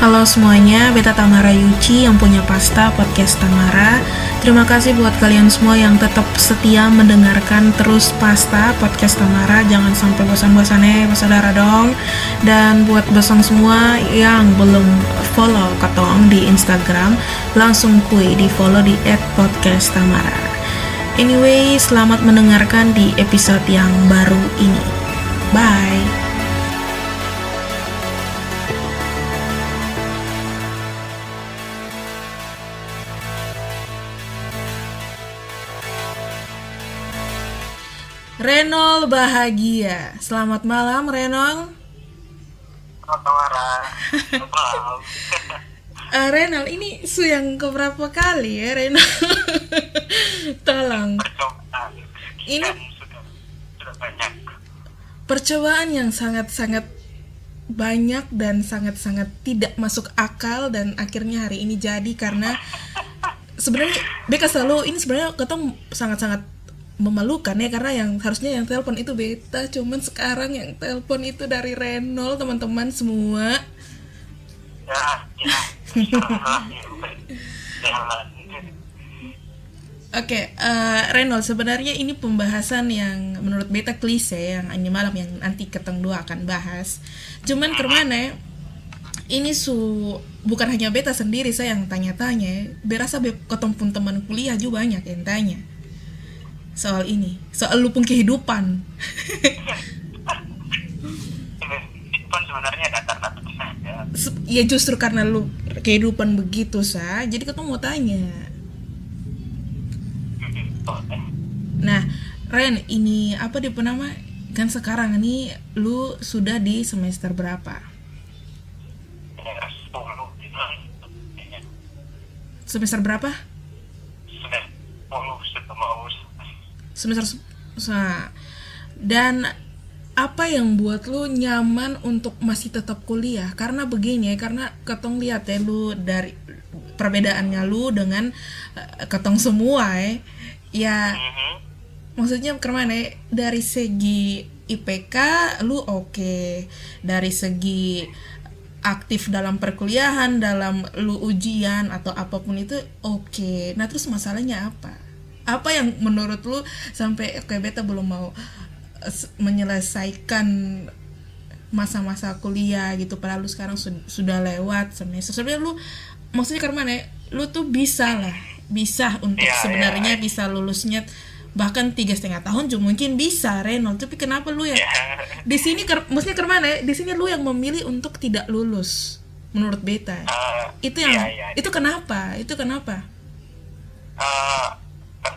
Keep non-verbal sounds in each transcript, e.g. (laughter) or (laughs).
Halo semuanya, Beta Tamara Yuci yang punya pasta podcast Tamara. Terima kasih buat kalian semua yang tetap setia mendengarkan terus pasta podcast Tamara. Jangan sampai bosan-bosan ya, saudara dong. Dan buat bosan semua yang belum follow Katong di Instagram, langsung kue di follow di @podcasttamara. Anyway, selamat mendengarkan di episode yang baru ini. Bye. Renol bahagia. Selamat malam, Renol. Selamat malam. (laughs) Uh, Renal, ini su yang keberapa kali ya, Renal? (laughs) Tolong. Percobaan. Ini- sudah banyak. Percobaan yang sangat-sangat banyak dan sangat-sangat tidak masuk akal dan akhirnya hari ini jadi karena (laughs) sebenarnya Beka selalu ini sebenarnya ketemu sangat-sangat memalukan ya karena yang harusnya yang telepon itu beta cuman sekarang yang telepon itu dari Renol teman-teman semua Ya, ya. Salah, ya. Jalan. Oke, eh, Renol sebenarnya ini pembahasan yang menurut beta klise yang hanya malam yang nanti keteng dua akan bahas. Cuman ke mana? Ini su bukan hanya beta sendiri saya yang tanya-tanya. Berasa be ketemu pun teman kuliah juga banyak yang tanya soal ini, soal lupung kehidupan. Kehidupan sebenarnya saja. Ya justru karena lu kehidupan begitu sa, jadi ketemu mau tanya. Nah, Ren, ini apa dia nama? Kan sekarang ini lu sudah di semester berapa? 10 gitu. Semester berapa? Sudah 10 sudah mau selesai. Semester se- Dan apa yang buat lu nyaman untuk masih tetap kuliah? Karena begini ya, karena ketong lihat ya lu dari perbedaannya lu dengan eh, ketong semua ya. Ya, Mhm. maksudnya ke mana ya? dari segi IPK lu oke dari segi aktif dalam perkuliahan dalam lu ujian atau apa pun itu oke nah terus masalahnya apa apa yang menurut lu sampai oke beta belum mau eh, menyelesaikan masa-masa kuliah gitu padahal lu sekarang sud- sudah lewat semester sebenarnya lu maksudnya karena mana ya? lu tuh bisa lah bisa untuk Iya, sebenarnya iya. bisa lulusnya bahkan tiga setengah tahun juga mungkin bisa Renol tapi kenapa lu ya Ya. di sini ker- maksudnya ke mana ya di sini lu yang memilih untuk tidak lulus menurut beta Eh, itu yang iya, iya. itu kenapa itu kenapa Eh,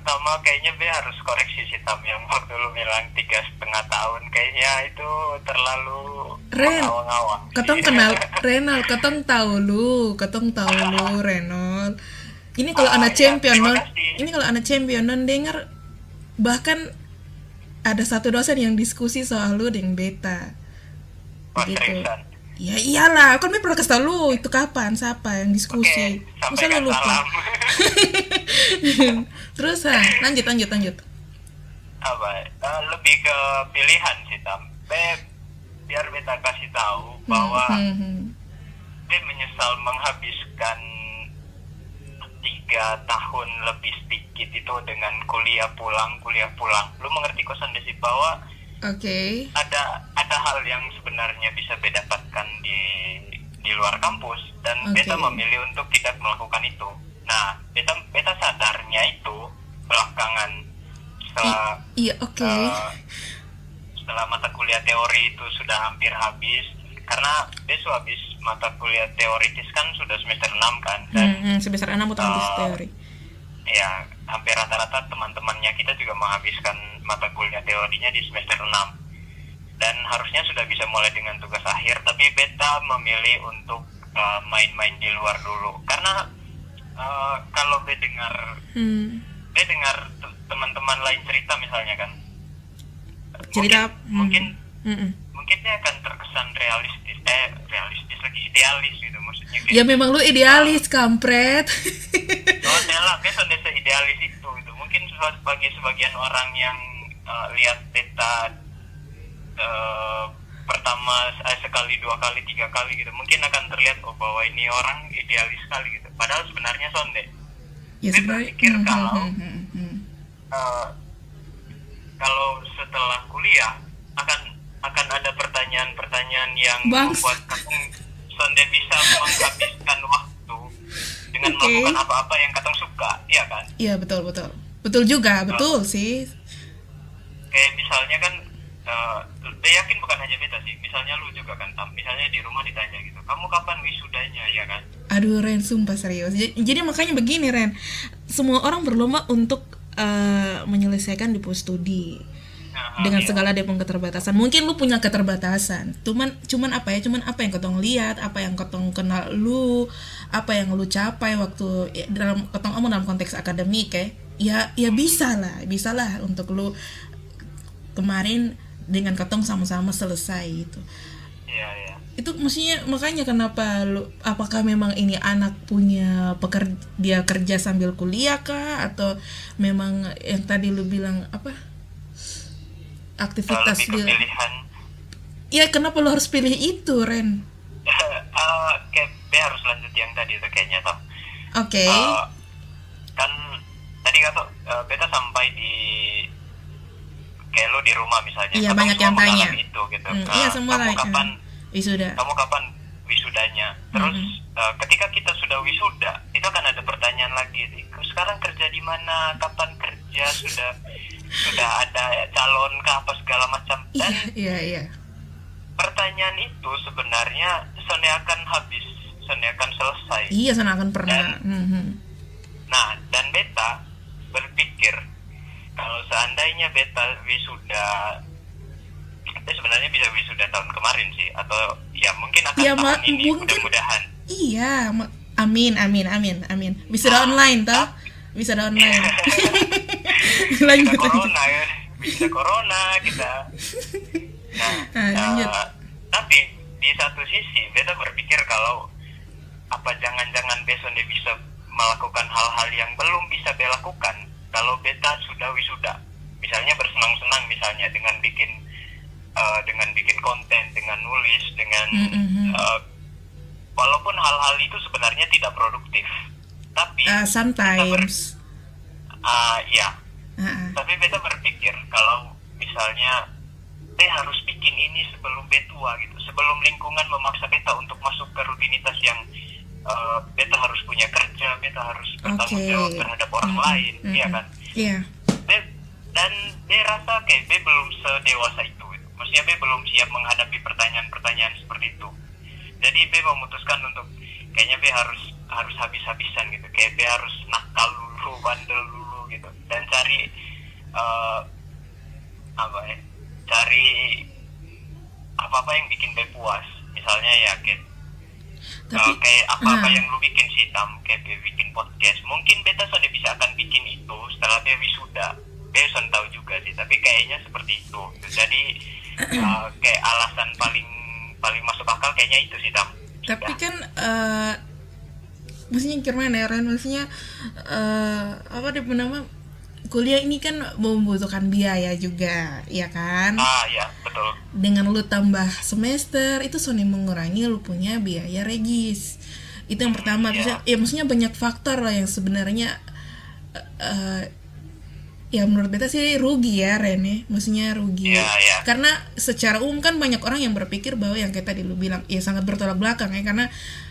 pertama kayaknya B harus koreksi sih Tam. Yang waktu lu bilang tiga setengah tahun kayaknya itu terlalu Ren, mengawang-awang. ketong kenal (laughs) Renol ketong tahu lu ketong tahu lu Renol. Ini kalau Ah, anak iya, champion non ini kalau anak champion non dengar bahkan ada satu dosen yang diskusi soal lu dengan beta. Gitu. Ya iyalah kan pernah kasih tau lu itu kapan siapa yang diskusi. Oke, masa lu lupa. (laughs) terus ah, lanjut lanjut lanjut. Apa? Eh, lebih ke pilihan sih tam. Be biar beta kasih tahu bahwa Hmm, hmm. Be menyesal menghabiskan tiga tahun lebih sedikit itu dengan kuliah pulang kuliah pulang. Lu mengerti kosan sih bahwa oke ada ada hal yang sebenarnya bisa beda dapatkan di di luar kampus dan Oke. beta memilih untuk tidak melakukan itu nah beta beta sadarnya itu belakangan setelah I- iya oke Eh, setelah mata kuliah teori itu sudah hampir habis karena besok habis mata kuliah teoritis kan sudah semester 6 kan dan hmm, hmm, sebesar enam utang habis Oh. teori ya hampir rata-rata teman-temannya kita juga menghabiskan mata kuliah teorinya di semester 6 dan harusnya sudah bisa mulai dengan tugas akhir tapi beta memilih untuk eh, main-main di luar dulu. Karena eh, kalau be dengar hmm. be dengar te- teman-teman lain cerita misalnya kan. Cerita mungkin, mungkin hmm, mungkin dia akan terkesan realistis eh realistis lagi idealis gitu maksudnya. Kayak ya memang lu idealis kampret (laughs) lah biasa desa idealis itu gitu mungkin bagi sebagian orang yang eh, lihat beta eh, pertama eh, sekali dua kali tiga kali gitu mungkin akan terlihat oh bahwa ini orang idealis sekali gitu padahal sebenarnya sonde ya sebenarnya berpikir hmm, kalau- hmm, hmm, hmm. Eh, kalau setelah kuliah akan akan ada pertanyaan-pertanyaan yang Bangs. membuat kamu sonde bisa menghabiskan waktu dengan Oke. melakukan apa-apa yang katong suka iya kan? Iya betul betul. Betul juga betul. sih. Kayak misalnya kan eh saya yakin bukan hanya beta sih misalnya lu juga kan Tam. misalnya di rumah ditanya gitu kamu kapan wisudanya? Ya kan? Aduh Ren, sumpah serius. Jadi, jadi makanya begini Ren, semua orang berlomba untuk eh, menyelesaikan di pos studi. Nah, dengan iya. segala dia keterbatasan. Mungkin lu punya keterbatasan, cuman cuman apa ya? Cuman apa yang ketong lihat, apa yang ketong kenal lu, apa yang lu capai waktu ya, dalam ketong omong dalam konteks akademik ya. Ya ya bisa lah, bisa lah untuk lu kemarin dengan ketong sama-sama selesai itu iya iya itu maksudnya makanya kenapa lu apakah memang ini anak punya pekerja dia kerja sambil kuliah kah atau memang yang tadi lu bilang apa aktivitas lebih ke dia pilihan. Ya kenapa lu harus pilih itu Ren? (laughs) Eh, kayak harus lanjut yang tadi itu kayaknya Tam. oke. Eh, kan tadi kata eh, beta sampai di kayak lu di rumah misalnya Iya, banyak yang tanya. itu gitu. Hmm, Eh, iya semua kamu lah kapan wisuda. kamu kapan wisudanya. Terus eh, ketika kita sudah wisuda itu akan ada pertanyaan lagi nih. Sekarang kerja di mana? Kapan kerja? Sudah sudah ada calon kah? Apa segala macam. Iya dan iya iya. pertanyaan itu sebenarnya Sone akan habis. Sone akan selesai. Iya sana akan pernah. Dan- Mhm. Nah, dan beta berpikir kalau seandainya beta wisuda, beta sebenarnya bisa wisuda tahun kemarin sih, atau ya mungkin akan Ya, tahun ini mungkin. mudah-mudahan. iya ma- amin amin amin amin wisuda online toh wisuda (laughs) online Kita (laughs) lanjut lanjut corona ya, bisa corona kita. Nah, (laughs) Ah, lanjut. eh, tapi di satu sisi beta berpikir kalau apa jangan-jangan besok dia bisa melakukan hal-hal yang belum bisa dia lakukan kalau beta sudah wisuda misalnya bersenang-senang misalnya dengan bikin eh, dengan bikin konten dengan nulis dengan Mm-mm. eh, walaupun hal-hal itu sebenarnya tidak produktif tapi Ah, sometimes ah, ya Ah, ah. tapi beta berpikir kalau misalnya beta harus bikin ini sebelum beta tua gitu sebelum lingkungan memaksa beta untuk masuk ke rutinitas yang eh, beta harus punya kerja beta harus bertanggung Oke. jawab terhadap orang Mm-mm. lain Mm-mm. iya kan Iya. Be- dan dia rasa kayak B belum sedewasa itu. Maksudnya B belum siap menghadapi pertanyaan-pertanyaan seperti itu. Jadi B memutuskan untuk kayaknya B harus harus habis-habisan gitu. Kayak B harus nakal dulu bandel dulu gitu. Dan cari eh, apa ya cari apa-apa yang bikin B puas. Misalnya ya kayak Tapi Eh, kayak apa-apa ah. yang lu bikin sih tam. Kayak dia bikin podcast. Mungkin beta sudah bisa akan bikin itu setelah dia wisuda sudah tahu juga sih tapi kayaknya seperti itu. Jadi (clears throat) eh, kayak alasan paling paling masuk akal kayaknya itu sih tam. Tapi Sudah. kan eh maksudnya gimana ya Ren maksudnya eh apa dia nama? Kuliah ini kan membutuhkan biaya juga ya kan? Ah ya betul. Dengan lu tambah semester itu Sony mengurangi lu punya biaya regis. Itu yang pertama Iya. bisa ya maksudnya banyak faktor lah yang sebenarnya eh, ya menurut beta sih rugi ya Ren ya maksudnya rugi. Iya, iya. karena secara umum kan banyak orang yang berpikir bahwa yang kayak tadi lu bilang ya sangat bertolak belakang ya. Karena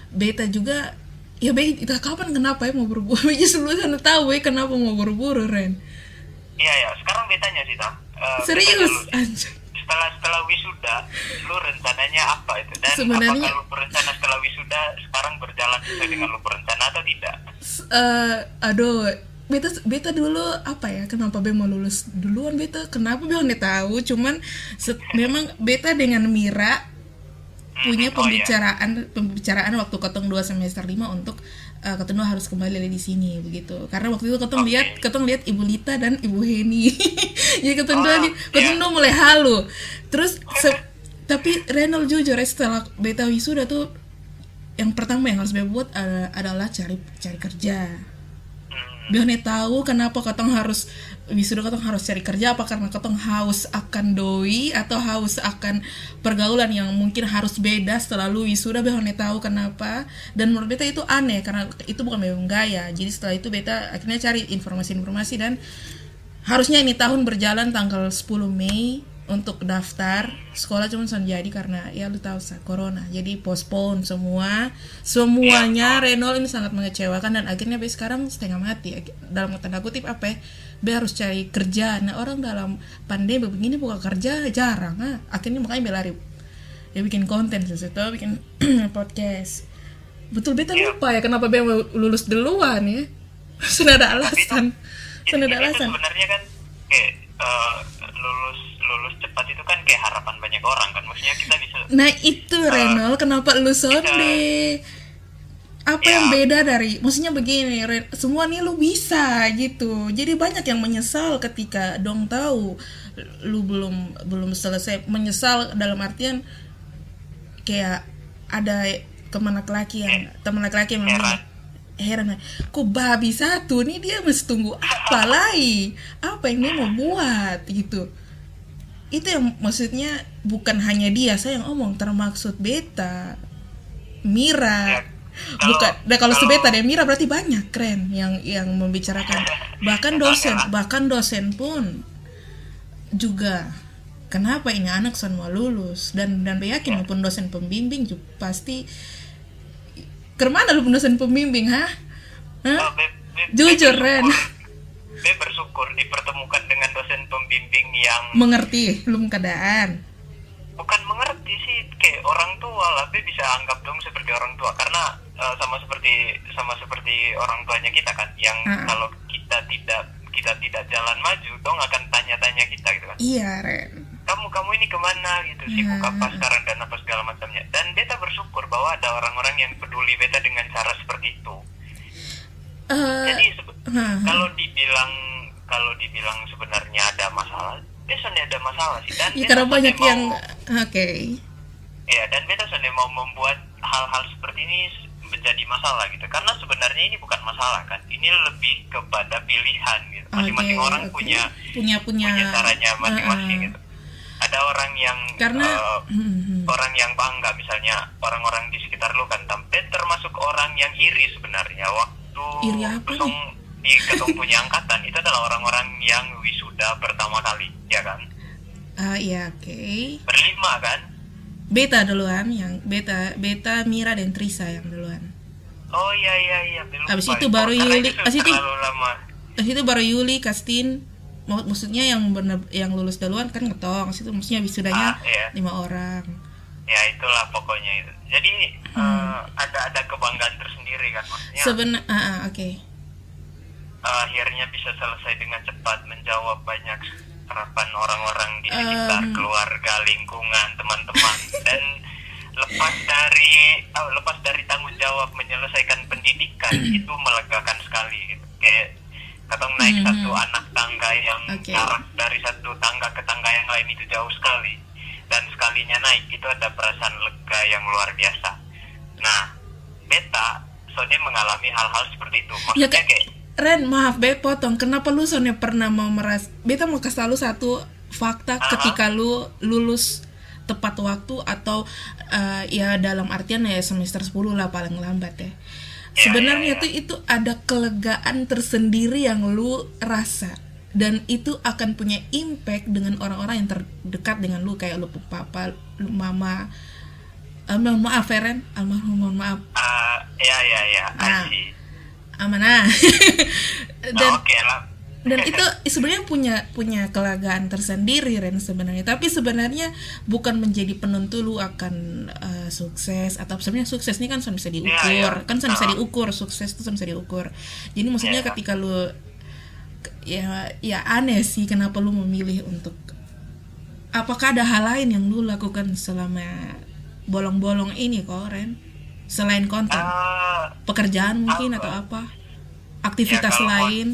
beta juga ya kita kapan kenapa ya mau buru-buru aja (laughs) sebelum sana tahu ya kenapa mau buru-buru Ren? Iya ya sekarang betanya sih Eh, beta serius? dulu. Sih. anjay. Setelah setelah wisuda lu rencananya apa itu? Dan Sebenarnya- apakah lu berencana setelah wisuda sekarang berjalan sesuai dengan lu berencana atau tidak? Eh, aduh beta beta dulu apa ya? Kenapa be mau lulus duluan beta? Kenapa be nggak tahu? Cuman set- memang beta dengan Mira punya oh, iya. pembicaraan pembicaraan waktu ketong 2 semester 5 untuk eh, ketemu harus kembali di sini begitu. Karena waktu itu ketong Oke. lihat ketong lihat ibu Lita dan ibu Heni. (laughs) Jadi ketong Oh, dua ketong iya. dua mulai halu. Terus se- (laughs) tapi Renal jujur ya setelah beta wisuda tuh yang pertama yang harus beta buat eh, adalah cari cari kerja biar nih tahu kenapa katong harus wisuda katong harus cari kerja apa? Karena katong haus akan doi atau haus akan pergaulan yang mungkin harus beda setelah lu wisuda behone tahu kenapa. Dan menurut beta itu aneh karena itu bukan memang gaya. Jadi setelah itu beta akhirnya cari informasi-informasi dan harusnya ini tahun berjalan tanggal 10 Mei untuk daftar sekolah cuma jadi karena ya lu tahu sah corona. Jadi postpone semua semuanya Renol ini sangat mengecewakan dan akhirnya be sekarang setengah mati. Dalam tanda kutip apa ya? Be harus cari kerja. Nah orang dalam pandemi begini buka kerja jarang ah. Akhirnya makanya be lari ya bikin konten sesuatu bikin (clears throat) podcast. Betul beta lupa ya? Kenapa be lulus duluan ya? (laughs) Sudah ada alasan. Sudah ada alasan. sebenarnya kan kayak eh, lulus lulus cepat itu kan kayak harapan banyak orang kan maksudnya kita bisa Nah itu Renol, kenapa lu sonde? Apa yang Ya. beda dari, maksudnya begini, Ren, semua nih lu bisa gitu. Jadi banyak yang menyesal ketika dong tahu lu belum belum selesai. Menyesal dalam artian kayak ada teman laki-laki yang teman laki-laki yang Heran. heran kok babi satu nih dia mesti tunggu apa (laughs) lagi apa yang dia mau buat gitu itu yang maksudnya bukan hanya dia saya yang omong termaksud beta Mira. Ya, kalau- bukan nah kalau kalau- sebeta dan Mira berarti banyak keren yang yang membicarakan. Bahkan dosen bahkan. dosen pun juga kenapa ini anak son mau lulus? Dan dan yakin maupun dosen pembimbing juga pasti ke mana lu dosen pembimbing hah? Hah? Oh, Jujur, Ren. Be bersyukur dipertemukan dengan dosen pembimbing yang mengerti belum keadaan. Bukan mengerti sih kayak orang tua lah. Be bisa anggap dong seperti orang tua. Karena eh, sama seperti sama seperti orang tuanya kita kan yang Ah. kalau kita tidak kita tidak jalan maju dong akan tanya-tanya kita gitu kan. Iya Ren. Kamu kamu ini ke mana gitu? Sibuk Hmm. apa sekarang dan apa segala macamnya? Dan beta bersyukur bahwa ada orang-orang yang peduli beta dengan cara seperti itu Eh, jadi sebe- hah, kalau dibilang kalau dibilang sebenarnya ada masalah biasanya ada masalah sih. Dan ya karena banyak mau- yang oke. Ya dan beta sebenarnya mau membuat hal-hal seperti ini menjadi masalah gitu. Karena sebenarnya ini bukan masalah kan? Ini lebih kepada pilihan gitu. Masing-masing Oke, orang oke. punya punya punya. punya caranya masing-masing uh-uh. gitu. Ada orang yang karena eh, hmm, hmm. orang yang bangga misalnya orang-orang di sekitar lu kan tapi termasuk orang yang iri sebenarnya. Waktu Iri apa ketong di ketong punya angkatan. Itu adalah orang-orang yang wisuda pertama kali ya kan? Ah, iya oke. Berlima kan? Beta duluan yang beta beta Mira dan Trisa yang duluan. Oh iya iya iya. Habis itu baru Yuli- itu habis itu- Terus itu baru Yuli Kastin. Mak- maksudnya yang bener yang lulus duluan kan ngetong. Habis itu maksudnya wisudanya Ah, iya. lima orang ya itulah pokoknya itu jadi eh, ada ada kebanggaan tersendiri kan maksudnya sebenarnya ah, ah, oke akhirnya bisa selesai dengan cepat menjawab banyak harapan orang-orang di sekitar Em. keluarga, lingkungan, teman-teman (laughs) dan lepas dari ah, lepas dari tanggung jawab menyelesaikan pendidikan itu melegakan sekali gitu. Kayak katong naik Mhm. satu anak tangga yang Oke. jarak dari satu tangga ke tangga yang lain itu jauh sekali dan sekalinya naik itu ada perasaan lega yang luar biasa. Nah, beta soalnya mengalami hal-hal seperti itu. Ya, Maksudnya Kak. kayak Ren maaf be potong kenapa lu soalnya pernah mau meras beta mau kasih lu satu fakta Aha. ketika lu lulus tepat waktu atau eh, ya dalam artian ya semester 10 lah paling lambat ya. Sebenarnya ya, ya. tuh itu ada kelegaan tersendiri yang lu rasa dan itu akan punya impact dengan orang-orang yang terdekat dengan lu kayak lu papa, lu mama. Eh, mohon maaf ya, Ren, almarhum mohon maaf. Ah, ya ya ya, Ah. See. Amanah. Nah, (laughs) dan Oke lah. dan itu sebenarnya punya punya kelegaan tersendiri Ren sebenarnya tapi sebenarnya bukan menjadi penentu lu akan eh, sukses atau sebenarnya sukses ini kan bisa diukur Iya, iya. kan sudah bisa Ah. diukur sukses itu bisa diukur jadi maksudnya Iya. ketika lu ya ya aneh sih kenapa lu memilih untuk apakah ada hal lain yang lu lakukan selama bolong-bolong ini kok Ren selain konten Ah, pekerjaan mungkin apa? atau apa? Aktivitas Ya, kalau mau- lain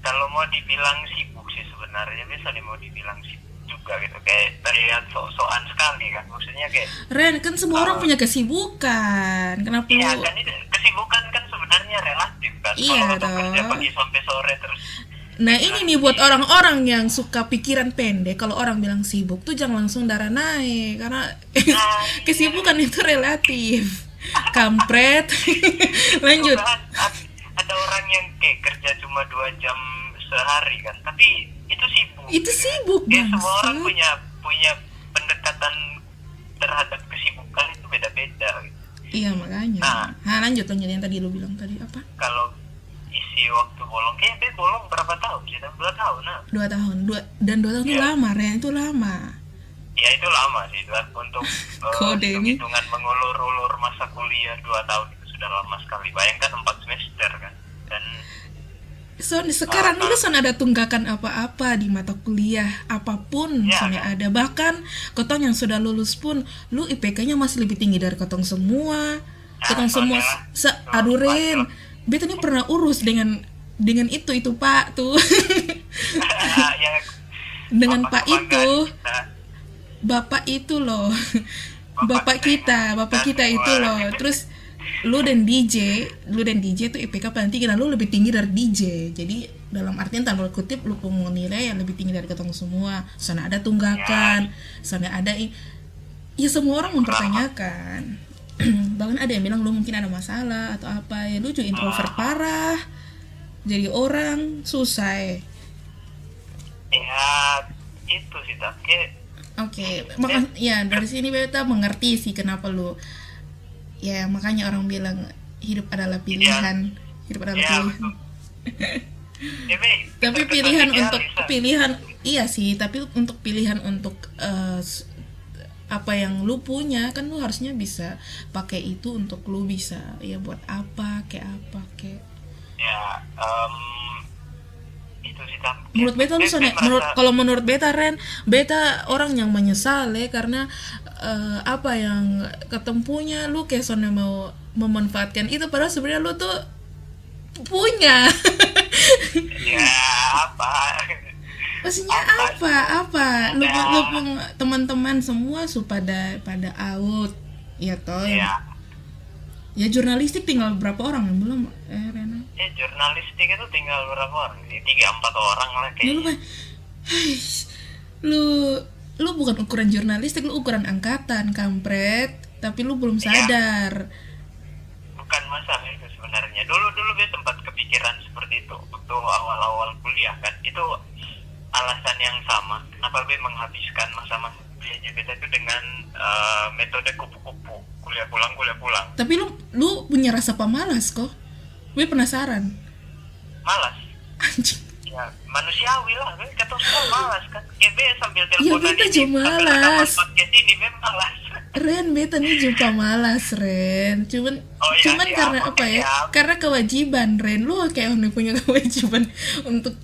kalau mau dibilang sibuk sih sebenarnya bisa nih mau dibilang sibuk juga gitu. Kayak terlihat sok-sokan sekali kan. Maksudnya kayak Ren kan semua orang punya kesibukan. Kenapa iya kan itu kesibukan kan sebenarnya relatif kan. Iya, kalau kerja pagi sampai sore terus. Nah ini nih buat orang-orang yang suka pikiran pendek. Kalau orang bilang sibuk tuh jangan langsung darah naik. Karena Nah, (laughs) kesibukan itu relatif. Kampret. (laughs) Lanjut. Ad- ada orang yang kayak kerja cuma dua jam sehari kan. Tapi itu sibuk. Itu sibuk ya semua orang punya punya pendekatan terhadap kesibukan itu beda-beda gitu. Iya makanya. Nah. Nah lanjut lanjut yang tadi lu bilang tadi apa? kalau isi waktu bolong kayak dia bolong berapa tahun sih? Dua tahun nah. Dua tahun. Dua, Dan dua tahun itu Iya. lama Ren. Itu lama. Ya itu lama sih Dua- untuk (laughs) eh, Kode ini. hitungan mengulur-ulur masa kuliah dua tahun itu sudah lama sekali. Bayangkan empat semester kan. Dan So sekarang lu son ada tunggakan apa-apa di mata kuliah apa pun Ya, soalnya kan? ada bahkan kotong yang sudah lulus pun lu IPK-nya masih lebih tinggi dari kotong semua. Kotong Ya, semua soalnya- se aduh Ren beta ini pernah urus dengan dengan itu itu Pak tuh. (laughs) Ya. Dengan Pak itu. kita. bapak itu loh. Bapak bapak kita bapak kita itu loh. Terus lu dan DJ lu dan DJ tuh IPK paling tinggi dan lu lebih tinggi dari DJ jadi dalam artian tanda kutip lu punya nilai yang lebih tinggi dari ketemu semua. Sana ada tunggakan sana ada ya semua orang mempertanyakan. (clears throat) Bahkan ada yang bilang lu mungkin ada masalah atau apa. Ya lu juga introvert parah jadi orang susah ya. ya itu sih tapi Oke, maka ya dari sini beta mengerti sih kenapa lu ya makanya orang bilang hidup adalah pilihan, hidup adalah ya pilihan. Ya, (laughs) Tapi pilihan untuk pilihan iya sih, tapi untuk pilihan untuk s- apa yang lu punya kan lu harusnya bisa pakai itu untuk lu bisa ya buat apa kayak apa kayak. Ya em, itu sih tapi menurut beta lu soalnya menurut kalau menurut beta Ren beta orang yang menyesal ya karena eh, apa yang ketempunya lu kayak soalnya mau memanfaatkan itu. Padahal sebenarnya lu tuh punya. Ya apa? Maksudnya apa? apa? Lu lu pun- teman-teman semua su pada out ya toh. Ya. Ya, ya jurnalistik tinggal berapa orang yang belum eh Rena? Ya jurnalistik itu tinggal berapa orang? Sih tiga empat orang lah Ya, lu kayaknya. mah, Hais, lu lu bukan ukuran jurnalistik lu ukuran angkatan kampret. Tapi lu belum sadar. Bukan masalah itu sebenarnya. Dulu dulu gue sempat kepikiran seperti itu. Waktu awal-awal kuliah kan itu alasan yang sama. Kenapa gue menghabiskan masa-masa kuliahnya beta itu dengan eh, metode kupu-kupu. Kuliah pulang kuliah pulang. Tapi lu lu punya rasa pemalas kok. Gue penasaran. Malas. Anjing. ya manusiawi lah gue kata semua malas kan? Ya be sambil Ya, teleponan beta ini juga sambil malas. podcast ini be malas. (laughs) Ren beta nih jumpa malas Ren. Cuman Oh, iya, cuman siap, karena apa ya? siap. karena kewajiban Ren. Lu kayak orang punya (laughs) kewajiban untuk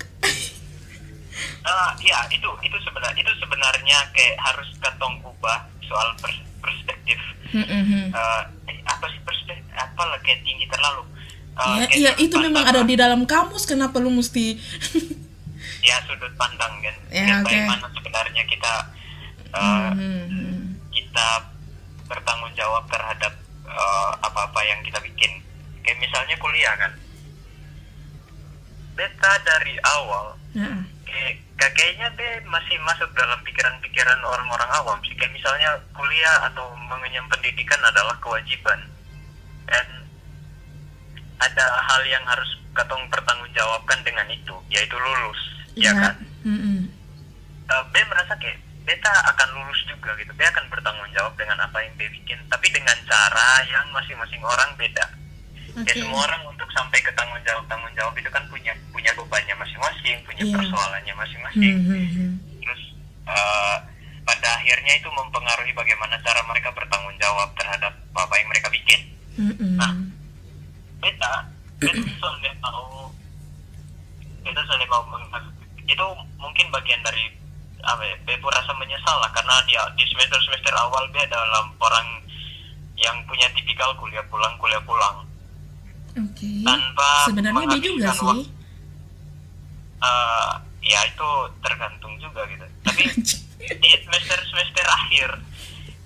Ah, (laughs) ya itu itu sebenarnya itu sebenarnya kayak harus ketong ubah soal pers- perspektif. Mm-mm. Eh, eh, apa sih perspektif? Apa lah kayak tinggi terlalu. Eh, ya, iya sudut itu memang ada di dalam kamus kenapa lu mesti ya sudut pandang kan. Ya, oke. bagaimana sebenarnya kita eh, Hmm. kita bertanggung jawab terhadap eh, apa-apa yang kita bikin. Kayak misalnya kuliah kan. Beta dari awal Nah, kayak kayaknya deh masih masuk dalam pikiran-pikiran orang-orang awam sih. Kayak misalnya kuliah atau mengenyam pendidikan adalah kewajiban. Dan ada hal yang harus katong pertanggungjawabkan dengan itu yaitu lulus ya, kan Mm-mm. Eh, B merasa kayak beta akan lulus juga gitu B akan bertanggung jawab dengan apa yang B bikin tapi dengan cara yang masing-masing orang beda Oke. ya semua orang untuk sampai ke tanggung jawab tanggung jawab itu kan punya punya bebannya masing-masing punya Iya. persoalannya masing-masing Hmm, hmm, hmm. terus eh, pada akhirnya itu mempengaruhi bagaimana cara mereka bertanggung jawab terhadap apa yang mereka bikin Mm-mm. Nah. beta beta soalnya mau beta soalnya mau itu mungkin bagian dari apa ya Bebo rasa menyesal lah karena dia di semester semester awal dia dalam orang yang punya tipikal kuliah pulang kuliah pulang Oke. tanpa Sebenarnya dia juga sih. waktu. Eh, ya itu tergantung juga gitu tapi (laughs) di semester semester akhir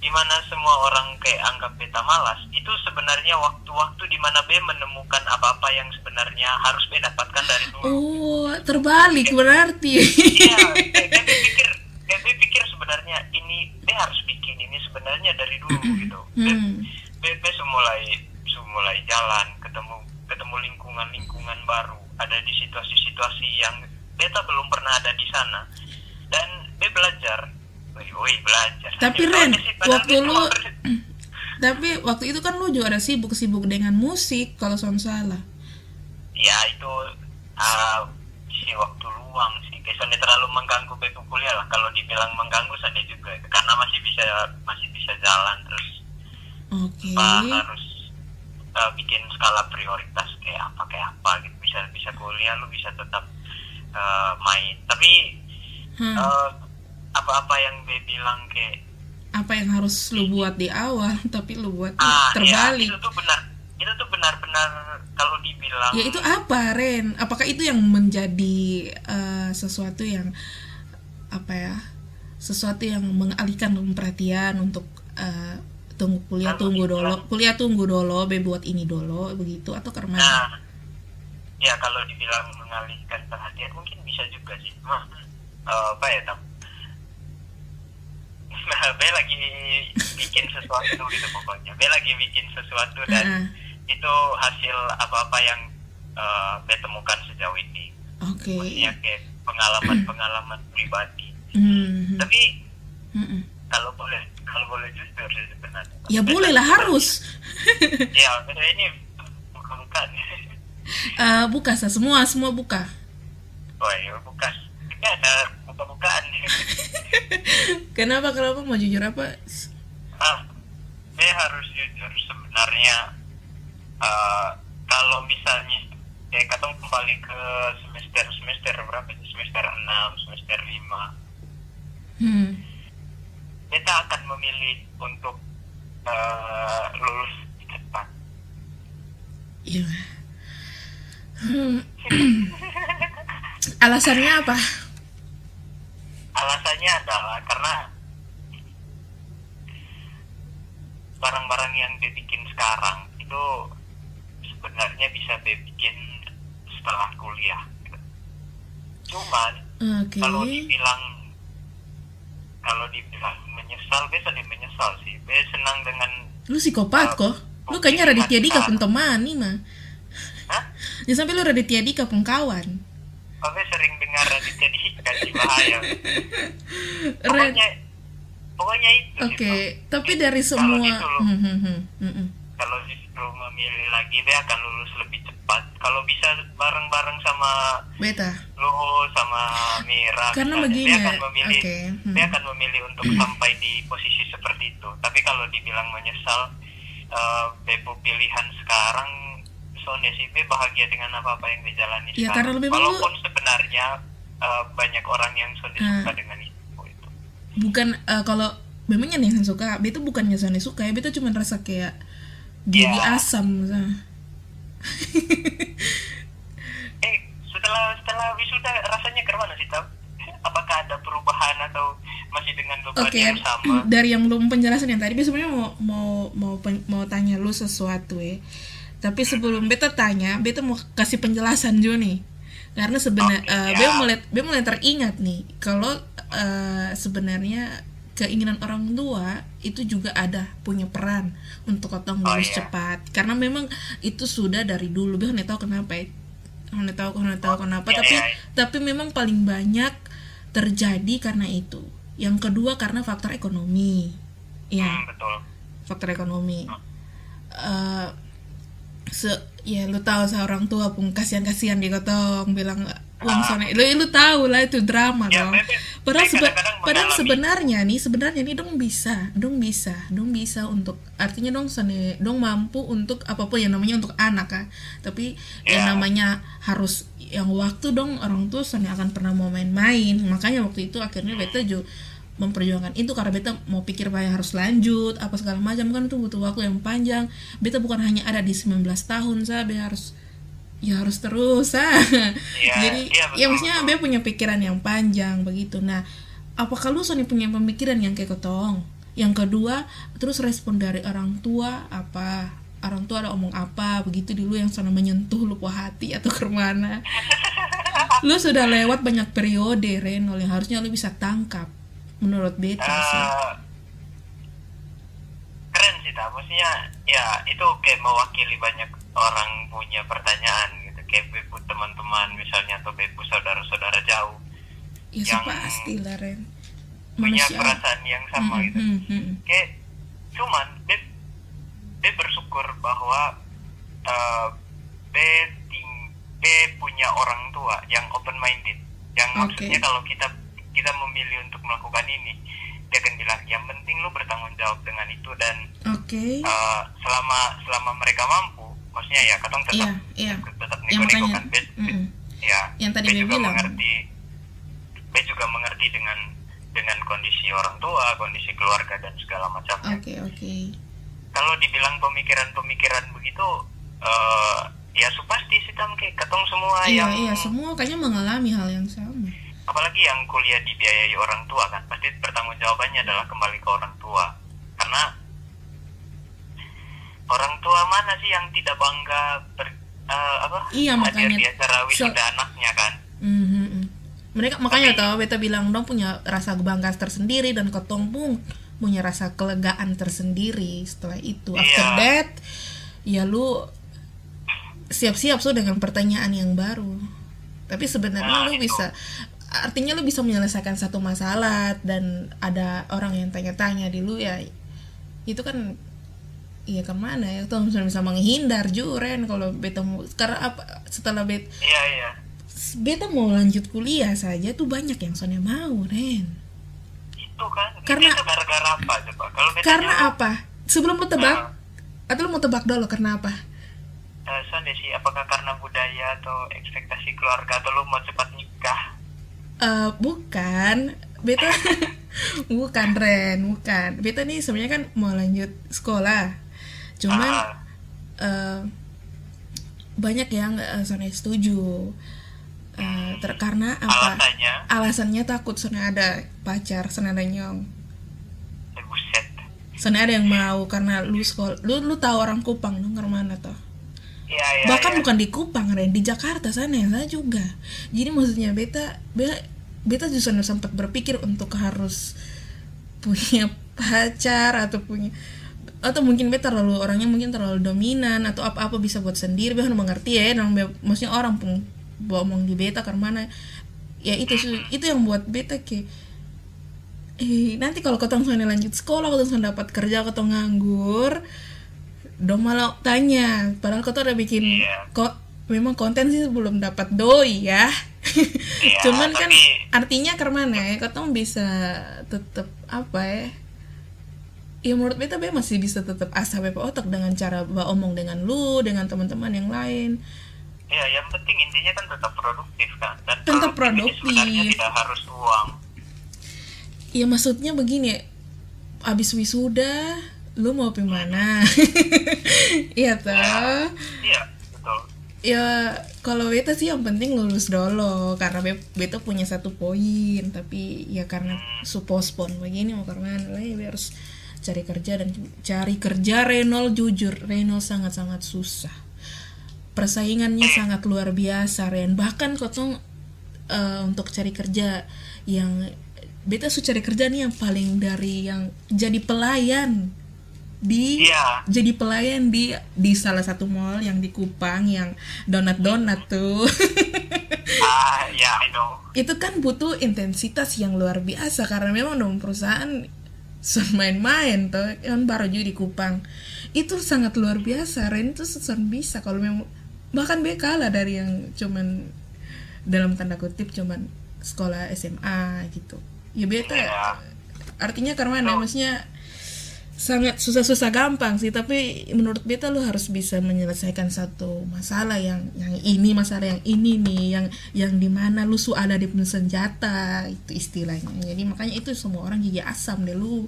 di mana semua orang kayak anggap beta malas itu sebenarnya waktu-waktu di mana B menemukan apa-apa yang sebenarnya harus B dapatkan dari dulu. Oh terbalik berarti. Iya (laughs) B pikir B pikir sebenarnya ini B harus bikin ini sebenarnya dari dulu gitu. B. B, B semulai semulai jalan ketemu ketemu lingkungan-lingkungan baru ada di situasi-situasi yang beta belum pernah ada di sana. Dan B belajar Wih, belajar. Tapi, Itu Ren, sih, waktu lu- (clears throat) tapi waktu itu kan lu juga ada sibuk-sibuk dengan musik kalau son salah. Ya itu uh, si waktu luang sih. Kesannya terlalu mengganggu B kuliah lah. Kalau dibilang mengganggu saja juga. Karena masih bisa masih bisa jalan terus. Oke. Apa harus uh, bikin skala prioritas kayak apa kayak apa gitu. Bisa bisa kuliah lu bisa tetap uh, main. Tapi Hmm. uh, apa-apa yang B bilang kayak apa yang harus lu buat di awal (laughs) tapi lu buat ah terbalik ya, itu tuh benar itu tuh benar-benar kalau dibilang ya itu apa Ren apakah itu yang menjadi eh, sesuatu yang apa ya sesuatu yang mengalihkan perhatian untuk eh, tunggu kuliah Kalau tunggu dibilang- dulu kuliah tunggu dulu be buat ini dulu begitu atau karena Nah, ya kalau dibilang mengalihkan perhatian mungkin bisa juga sih. Cuma eh, apa ya tam? Nah, B lagi bikin sesuatu gitu pokoknya. B lagi bikin sesuatu dan Heeh. itu hasil apa-apa yang eh, B temukan sejauh ini. oke Maksudnya kayak pengalaman-pengalaman pribadi. Hmm, Tapi hmm, hmm. kalau boleh kalau boleh jujur sebenarnya. ya boleh lah harus (laughs) Ya, ini bukan. Eh, buka sa semua semua buka Oh iya, bukan. Ini ada (laughs) kenapa kenapa mau jujur apa ah, saya harus jujur sebenarnya eh, kalau misalnya ya katong kembali ke semester semester berapa sih? semester 6, semester 5 hmm. kita akan memilih untuk eh, lulus cepat Iya. (clears throat) Hmm. (clears throat) Alasannya apa? Alasannya adalah karena barang-barang yang dia bikin sekarang itu sebenarnya bisa dia bikin setelah kuliah cuman Oke. kalau dibilang kalau dibilang menyesal biasa dia menyesal sih dia senang dengan Lu psikopat kok. Lu kayaknya Raditya Dika pun teman nih mah. Hah? Jangan sampai lu Raditya Dika pun kawan. Saya sering dengar Raditya Dika sih bahaya pokoknya pokoknya itu Oke, Bang. tapi dari Kalau semua gitu loh. Hmm, hmm, hmm, hmm, hmm. kalau justru memilih lagi dia akan lulus lebih cepat kalau bisa bareng-bareng sama beta. Luhut sama Mira Karena misalnya, begini, dia akan memilih oke, hmm. dia akan memilih untuk sampai di posisi seperti itu tapi kalau dibilang menyesal eh, Bebo pilihan sekarang Sonia sih Be bahagia dengan apa-apa yang dijalani Ya, sekarang karena lebih walaupun sebenarnya eh, banyak orang yang Sonia Ah. suka dengan itu, itu. Bukan eh, kalau memangnya nih yang suka, beta bukannya Sony suka ya, beta cuma rasa kayak gigi Ya. asam misalnya. (laughs) eh setelah setelah wisuda rasanya ke mana sih Tam? (laughs) apakah ada perubahan atau masih dengan beban Oke, yang sama (clears throat) dari yang belum penjelasan yang tadi, beta sebenarnya mau mau mau mau tanya lu sesuatu ya. Tapi sebelum beta tanya, beta mau kasih penjelasan juga nih. Karena sebenarnya eh, siap. beta mulai beta mulai teringat nih kalau eh, sebenarnya keinginan orang tua itu juga ada punya peran untuk otong Oh, lulus iya. cepat. Karena memang itu sudah dari dulu, beta nggak tahu kenapa ya. Nggak tahu nggak tahu kenapa, iya, tapi iya. tapi memang paling banyak terjadi karena itu. Yang kedua karena faktor ekonomi. Ya, Hmm, betul faktor ekonomi. Eh se ya lu tahu saya orang tua pun kasihan-kasihan di kotong bilang uang sana lu, lu tahu lah itu drama Ya, dong. Padahal, sebe- padahal sebenarnya nih sebenarnya nih dong bisa, dong bisa, dong bisa untuk artinya dong sane, dong mampu untuk apa pun yang namanya untuk anak kan. Tapi yang Ya. namanya harus yang waktu dong orang tua sane akan pernah mau main-main. Makanya waktu itu akhirnya beta juga memperjuangkan itu karena beta mau pikir bahwa harus lanjut apa segala macam. Kan itu butuh waktu yang panjang. Beta bukan hanya ada di 19 tahun saya beta harus ya harus terus ah. (laughs) jadi ya betul, maksudnya beta punya pikiran yang panjang begitu. Nah apakah lu Sony punya pemikiran yang kayak ketong? Yang kedua terus respon dari orang tua apa? Orang tua ada omong apa? Begitu dulu yang sana menyentuh lu puas hati atau ke mana (laughs) lu sudah lewat banyak periode Renol yang harusnya lu bisa tangkap menurut beta sih. Eh, keren sih tak maksudnya ya itu kayak mewakili banyak orang punya pertanyaan gitu. Kayak bebu teman-teman misalnya atau bebu saudara-saudara jauh ya yang pasti lah Ren. punya manusia perasaan yang sama Mm, gitu. mm, mm. kayak cuman Beb Beb bersyukur bahwa eh Beb ting- Beb punya orang tua yang open minded yang Oke. maksudnya kalau kita kita memilih untuk melakukan ini dia akan bilang yang penting lu bertanggung jawab dengan itu dan oke. eh, selama selama mereka mampu maksudnya ya katong tetap iya iya. tetap nego-nego kan mm-mm. ya. Yang tadi juga bilang. mengerti Beb juga mengerti dengan dengan kondisi orang tua kondisi keluarga dan segala macamnya. Oke oke. Kalau dibilang pemikiran-pemikiran begitu eh ya supasti sih tam kayak ketong semua iya yang iya semua kayaknya mengalami hal yang sama apalagi yang kuliah dibiayai orang tua kan pasti pertanggung jawabannya adalah kembali ke orang tua karena orang tua mana sih yang tidak bangga ber, eh, apa Iya, hadir makanya- di acara wisuda So- anaknya kan Mhm. mereka makanya tau beta bilang dong punya rasa bangga tersendiri dan ketong pun punya rasa kelegaan tersendiri setelah itu after Iya. that ya lu siap-siap so dengan pertanyaan yang baru tapi sebenarnya Nah, lu itu. bisa artinya lu bisa menyelesaikan satu masalah dan ada orang yang tanya-tanya di lu ya itu kan Iya ke mana ya? Tuh bisa bisa menghindar juren kalau beta mau karena apa setelah bet iya iya. beta mau lanjut kuliah saja tuh banyak yang soalnya mau Ren. Itu kan Karena- itu gara-gara apa coba? Kalau karena jawab, apa? Sebelum lu tebak Ah. atau lu mau tebak dulu karena apa? Eh, Sonde sih apakah karena budaya atau ekspektasi keluarga atau lu mau cepat nikah Eh bukan. Beta (laughs) bukan Ren bukan. Beta nih sebenarnya kan mau lanjut sekolah. Cuman eh, banyak yang uh, soalnya setuju. Eh, ter- karena apa? Alasannya? Alasannya takut soalnya ada pacar soalnya ada nyong. Eh, soalnya ada yang mau karena lu sekolah lu lu tahu orang Kupang dong ke mana toh iya bahkan iya. bukan di Kupang Ren di Jakarta sana yang saya juga. Jadi maksudnya beta beta beta justru sempat berpikir untuk harus punya (laughs) pacar atau punya atau mungkin beta terlalu orangnya mungkin terlalu dominan atau apa-apa bisa buat sendiri. Beta mengerti ya dan be- maksudnya orang pun ngomong di beta karena mana. Ya itu itu yang buat beta ke eh nanti kalau ketemu lanjut sekolah ketemu dapat kerja ketemu nganggur dong malah tanya padahal kau tuh udah bikin Iya. kok memang konten sih belum dapat doi ya Iya, (laughs) cuman kan tapi- artinya karena ya kau tuh bisa tetap apa ya ya menurut beta be masih bisa tetap asa bepa otak dengan cara ba omong dengan lu dengan teman-teman yang lain Iya, yang penting intinya kan tetap produktif kan. Dan Tetap produktif ini sebenarnya produktif. tidak harus uang. ya maksudnya begini abis wisuda lu mau pergi mana? (laughs) Iya toh. Iya, betul. ya kalau beta sih yang penting lulus dulu karena be- beta punya satu poin. Tapi ya karena su postpone begini mau karena be harus cari kerja dan cari kerja Renol jujur. Renol sangat sangat susah. Persaingannya sangat luar biasa Ren. Bahkan kotong eh, untuk cari kerja yang beta su cari kerja nih yang paling dari yang jadi pelayan di Iya. jadi pelayan di di salah satu mall yang di Kupang yang donat donat tuh (laughs) Ah, ya, I know. itu kan butuh intensitas yang luar biasa karena memang dong perusahaan main-main tuh kan baru juga di Kupang itu sangat luar biasa Ren itu sun bisa kalau memang bahkan be kalah dari yang cuman dalam tanda kutip cuman sekolah SMA gitu ya beta Iya. artinya karena mana maksudnya sangat susah-susah gampang sih tapi menurut beta lu harus bisa menyelesaikan satu masalah yang yang ini masalah yang ini nih yang yang di mana lu su ada di senjata itu istilahnya. Jadi makanya itu semua orang gigi asam deh lu.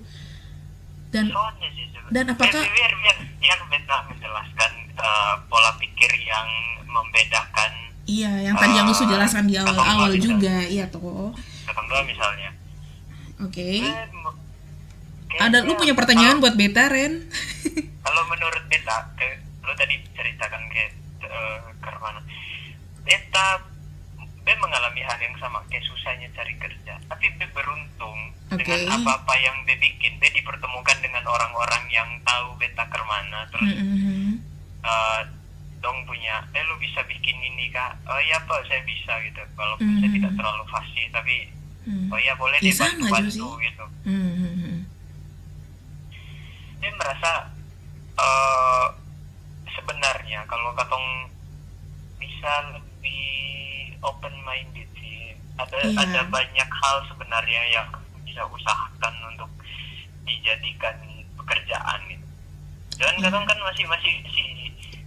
Dan Soalnya sih. Dan apakah- biar biar biar, biar beta menjelaskan eh, pola pikir yang membedakan iya yang tadi yang lu su jelaskan di awal-awal juga iya toh. Oke misalnya. Be, me- Ada lu punya pertanyaan buat Beta Ren? kalau menurut Beta, ke, lu tadi ceritakan ke uh, ke mana? Beta Be mengalami hal yang sama, kayak susahnya cari kerja. Tapi Be beruntung Oke. dengan apa-apa yang Be bikin. Be dipertemukan dengan orang-orang yang tahu Beta ke mana. Terus Mm-mm. eh, dong punya, eh lu bisa bikin ini kak? Oh iya pak, saya bisa gitu. Walaupun saya Mhm. tidak terlalu fasih, tapi Hmm. oh iya boleh Ya, deh bantu-bantu gitu. Hmm. Dia merasa eh sebenarnya kalau katong bisa lebih open minded sih. Ada Iya. ada banyak hal sebenarnya yang bisa usahakan untuk dijadikan pekerjaan gitu. Dan Iya. katong kan masih masih masih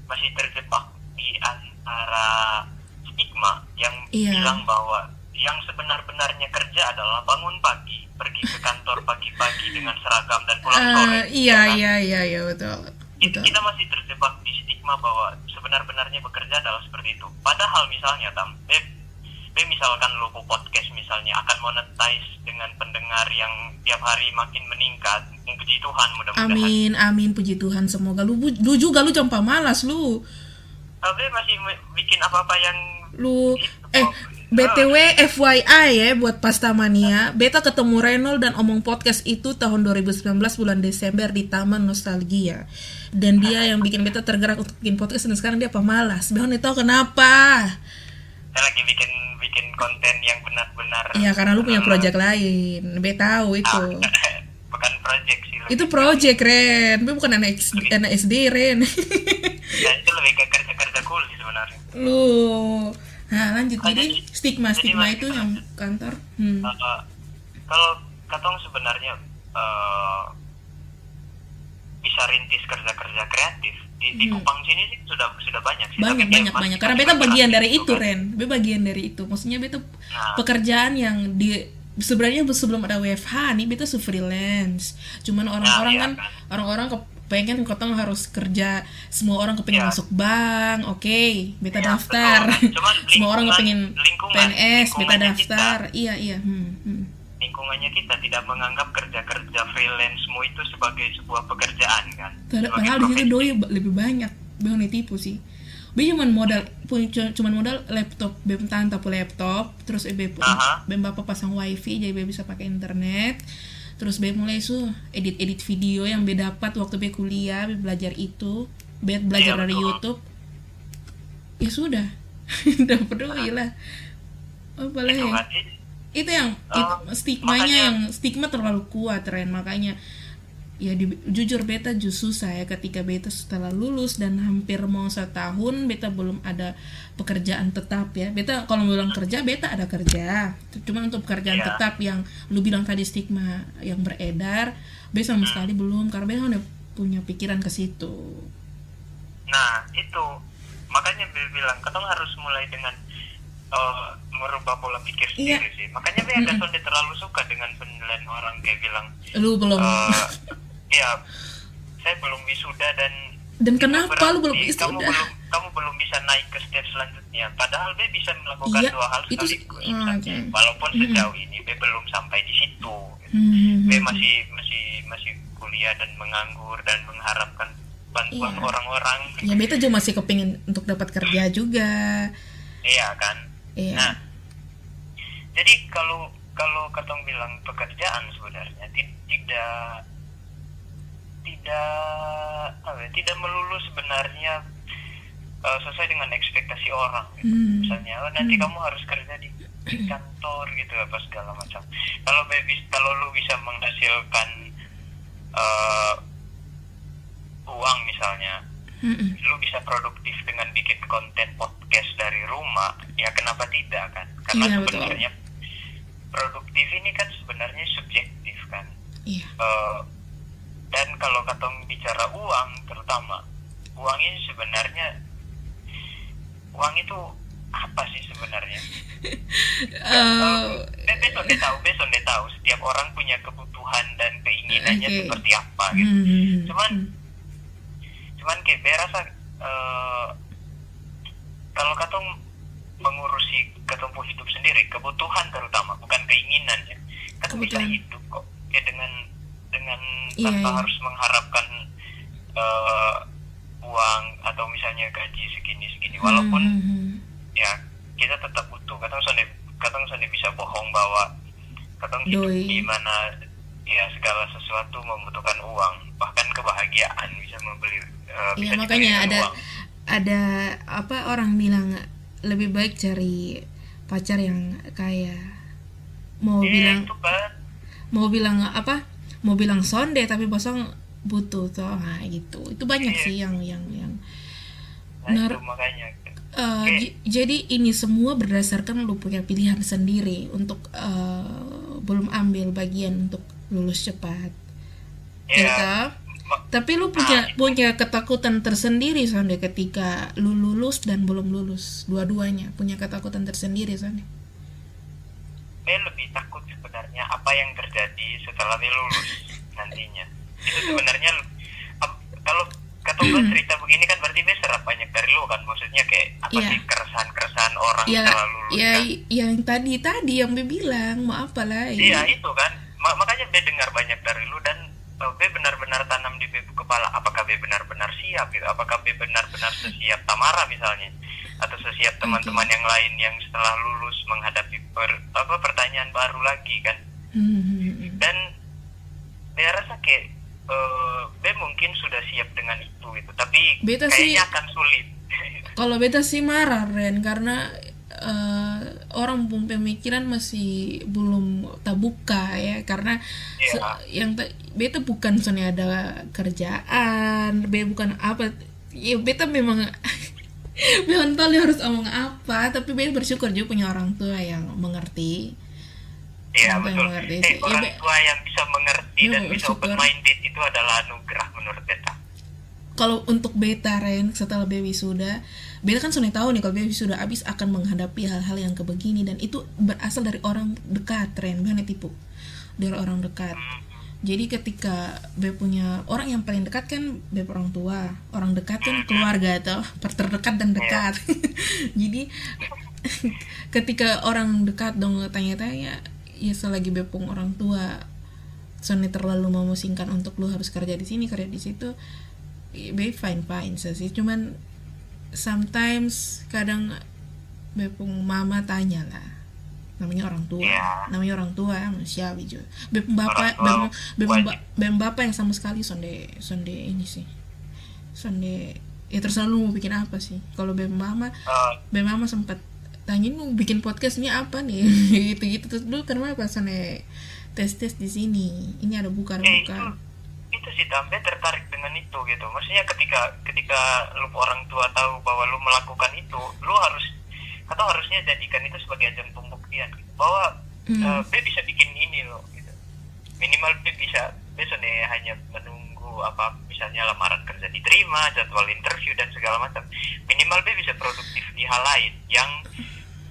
masih terjebak di antara stigma yang Iya. bilang bahwa yang sebenar-benarnya kerja adalah bangun pagi, pergi ke kantor pagi-pagi dengan seragam dan pulang sore. Eh, iya ya kan? iya iya iya betul betul. kita masih terjebak di stigma bahwa sebenar-benarnya bekerja adalah seperti itu. Padahal misalnya, Tam, Be, Be misalkan lo bu podcast misalnya akan monetize dengan pendengar yang tiap hari makin meningkat. Puji Tuhan mudah-mudahan. Amin amin puji Tuhan semoga lu lu juga lu jangan malas lu Uh, Be masih bikin apa-apa yang lu eh BTW FYI ya buat Pastamania, Beta ketemu Renol dan omong podcast itu tahun 2019 bulan Desember di Taman Nostalgia. Dan dia yang bikin Beta tergerak untuk bikin podcast dan sekarang dia pemalas. Behon itu kenapa? saya lagi bikin bikin konten yang benar-benar Ya karena lu punya uh, project lain. Beta tahu itu. (laughs) bukan project sih Itu project Ren, Be bukan anak, X- anak SD Ren. (laughs) ya, itu lebih ke kerja-kerja kuli sebenarnya lu. Nah lanjut jadi jadi- stigma jadi stigma itu yang kantor. Hmm. Uh, kalau katong sebenarnya uh, bisa rintis kerja-kerja kreatif di, di Hmm. Kupang sini sih sudah sudah banyak sih. banyak Tapi banyak banyak karena beta bagian dari itu kan. Ren beta bagian dari itu maksudnya beta Nah. pekerjaan yang di sebenarnya sebelum ada WFH nih beta su freelance cuman orang-orang iya kan kan. orang-orang kepengen kotong harus kerja semua orang kepengen Iya. masuk bank oke beta Iya, daftar semua orang kepengen lingkungan- PNS beta daftar iya iya hmm, hmm. lingkungannya kita tidak menganggap kerja-kerja freelance-mu itu sebagai sebuah pekerjaan kan. Padahal- di situ doi lebih banyak Bang tipu sih Be cuman modal cuman modal laptop Be tahan tapu laptop terus Be. Be bapak pasang wifi jadi Be bisa pakai internet terus Be mulai su edit edit video yang Be dapat waktu Be kuliah Be belajar itu. Be belajar Iya, dari betul. YouTube. Ya sudah. (laughs) Udah peduli lah. Apa lagi Itu kan, i- itu yang Oh, itu stigmanya makanya- yang stigma terlalu kuat Ren. Makanya ya di- jujur beta justru saya ketika beta setelah lulus dan hampir mau setahun beta belum ada pekerjaan tetap ya. Beta kalau bilang kerja beta ada kerja. Cuma untuk pekerjaan Iya. tetap yang lu bilang tadi stigma yang beredar beta sama sekali belum karena beta udah punya pikiran ke situ. Nah, itu. Makanya Be bilang katong harus mulai dengan eh, merubah pola pikir Iya. sendiri sih. Makanya Be agak sonde terlalu suka dengan penilaian orang kayak bilang lu belum. eh (laughs) ya saya belum wisuda dan dan itu kenapa? Lu belum berarti kamu wisuda? belum kamu belum bisa naik ke step selanjutnya. Padahal be bisa melakukan Iya, dua hal itu sekaligus. Ah, oke. walaupun sejauh ini be belum sampai di situ. Hmm, be masih masih masih kuliah dan menganggur dan mengharapkan bantuan Iya. orang-orang. Ya beta juga masih kepingin untuk dapat kerja juga. Iya kan? Iya. Nah, jadi kalau kalau katong bilang pekerjaan sebenarnya ti- tidak tidak apa ya, tidak melulu sebenarnya eh, sesuai dengan ekspektasi orang. gitu. Hmm. Misalnya, oh, nanti Hmm. kamu harus kerja di di kantor gitu apa segala macam. Kalau baby, kalau lu bisa menghasilkan eh, uang misalnya, Mm-mm. lu bisa produktif dengan bikin konten podcast dari rumah, ya kenapa tidak kan? Karena Iya, betul. sebenarnya produktif ini kan sebenarnya subjektif kan. iya Eh, dan kalau katong bicara uang terutama, uang ini sebenarnya uang itu apa sih sebenarnya? (laughs) Be- besok deh tahu, besok deh tahu. Setiap orang punya kebutuhan dan keinginannya Oke. seperti apa gitu. hmm, Cuman hmm. cuman kayak be rasa eh, kalau katong mengurusi katong pun hidup sendiri kebutuhan terutama bukan keinginan ya katong bisa hidup kok ya dengan dengan Iya, tanpa iya. harus mengharapkan eh, uang atau misalnya gaji segini segini. Walaupun Hmm, hmm, ya kita tetap butuh. Kadang sonde kadang sonde bisa bohong bahwa kadang hidup di mana ya segala sesuatu membutuhkan uang. Bahkan kebahagiaan bisa membeli Iya bisa dibeli makanya ada uang. ada apa orang bilang lebih baik cari pacar yang kaya. Mau Iya, bilang itu kan. mau bilang apa mau bilang sonde tapi bosong butuh tuh nah, gitu. Itu banyak Iya. sih yang yang yang nah, Nar- itu makanya. Eh, j- jadi ini semua berdasarkan lu punya pilihan sendiri untuk eh, belum ambil bagian untuk lulus cepat. Ya. Ya toh? ma- tapi lu punya Nah, itu. punya ketakutan tersendiri sonde ketika lu lulus dan belum lulus. Dua-duanya punya ketakutan tersendiri sonde Be lebih takut sebenarnya apa yang terjadi setelah Be lulus nantinya. Itu sebenarnya kalau kata gue cerita begini kan berarti Be serap banyak dari lu kan maksudnya kayak apa Iya. sih keresahan-keresahan orang ya setelah lulus ya kan? yang tadi tadi yang be bilang mau apa lagi Iya itu kan Ma- makanya Be dengar banyak dari lu dan uh, Be benar-benar tanam di Be kepala apakah Be benar-benar siap gitu? Apakah Be benar-benar sesiap Tamara misalnya? Atau sesiap teman-teman yang lain yang setelah lulus menghadapi per- apa pertanyaan baru lagi kan? Hmm, dan dia rasa kayak eh B mungkin sudah siap dengan itu gitu tapi Beta kayaknya sih- akan sulit. (laughs) Kalau beta sih marah Ren karena eh, orang pemikiran masih belum terbuka ya karena Iya. se- yang beta bukan soalnya ada kerjaan, beta bukan apa ya beta memang (laughs) memang tahu harus omong apa tapi beta bersyukur juga punya orang tua yang mengerti Iya betul mengerti eh. Ya, orang tua yang bisa mengerti Ya, dan bisa open minded itu adalah anugerah menurut beta kalau untuk beta Ren setelah baby sudah beta kan sudah tahu nih kalau baby sudah habis akan menghadapi hal-hal yang kebegini dan itu berasal dari orang dekat Ren. Bukan tipu? Dari orang dekat. Jadi ketika be punya orang yang paling dekat kan be orang tua. Orang dekat kan keluarga atau terdekat dan dekat. (laughs) Jadi (laughs) ketika orang dekat dong tanya-tanya ya selagi be pung orang tua Sony terlalu memusingkan untuk lu harus kerja di sini kerja di situ ya, be fine fine sih cuman sometimes kadang be pung mama tanya lah. Namanya orang tua. Iya. namanya orang tua manusiawi juga. Be pung bapak Orang tua be pung wajib. ba- be pung bapak yang sama sekali sonde sonde ini sih. Sonde ya terserah lu mau bikin apa sih? Kalau be pung mama be mama sempat tanya lu bikin podcast ini apa nih? (laughs) Gitu gitu terus dulu kenapa sonde tes tes di sini ini ada buka ada eh, buka itu sih tambe tertarik dengan itu gitu maksudnya ketika ketika lu orang tua tahu bahwa lu melakukan itu lu harus atau harusnya jadikan itu sebagai ajang pembuktian gitu. bahwa Hmm. eh, B bisa bikin ini loh gitu minimal B bisa B sebenarnya hanya menunggu apa misalnya lamaran kerja diterima jadwal interview dan segala macam minimal B bisa produktif di hal lain yang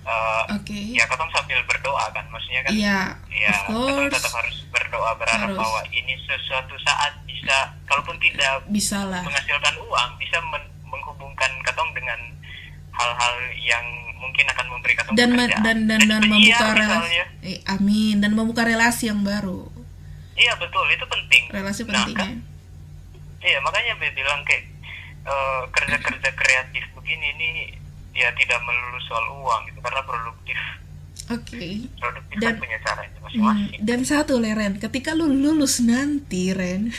eh, oke. ya katong sambil berdoa kan maksudnya kan Iya, ya of katong tetap harus berdoa berharap Harus. bahwa ini sesuatu saat bisa kalaupun tidak bisa lah. menghasilkan uang bisa men- menghubungkan katong dengan hal-hal yang mungkin akan memberi katong dan dan dan dan penyiar membuka relasi misalnya. eh, amin. Dan membuka relasi yang baru. Iya betul itu penting. Relasi Nah, penting kan- ya. Iya makanya Be bilang kayak eh, kerja-kerja kreatif begini ini ya tidak melulu soal uang gitu karena produktif. Oke. Produktif Dan- kan punya caranya Hmm, masing-masing. dan satu le Ren ketika lu lulus nanti Ren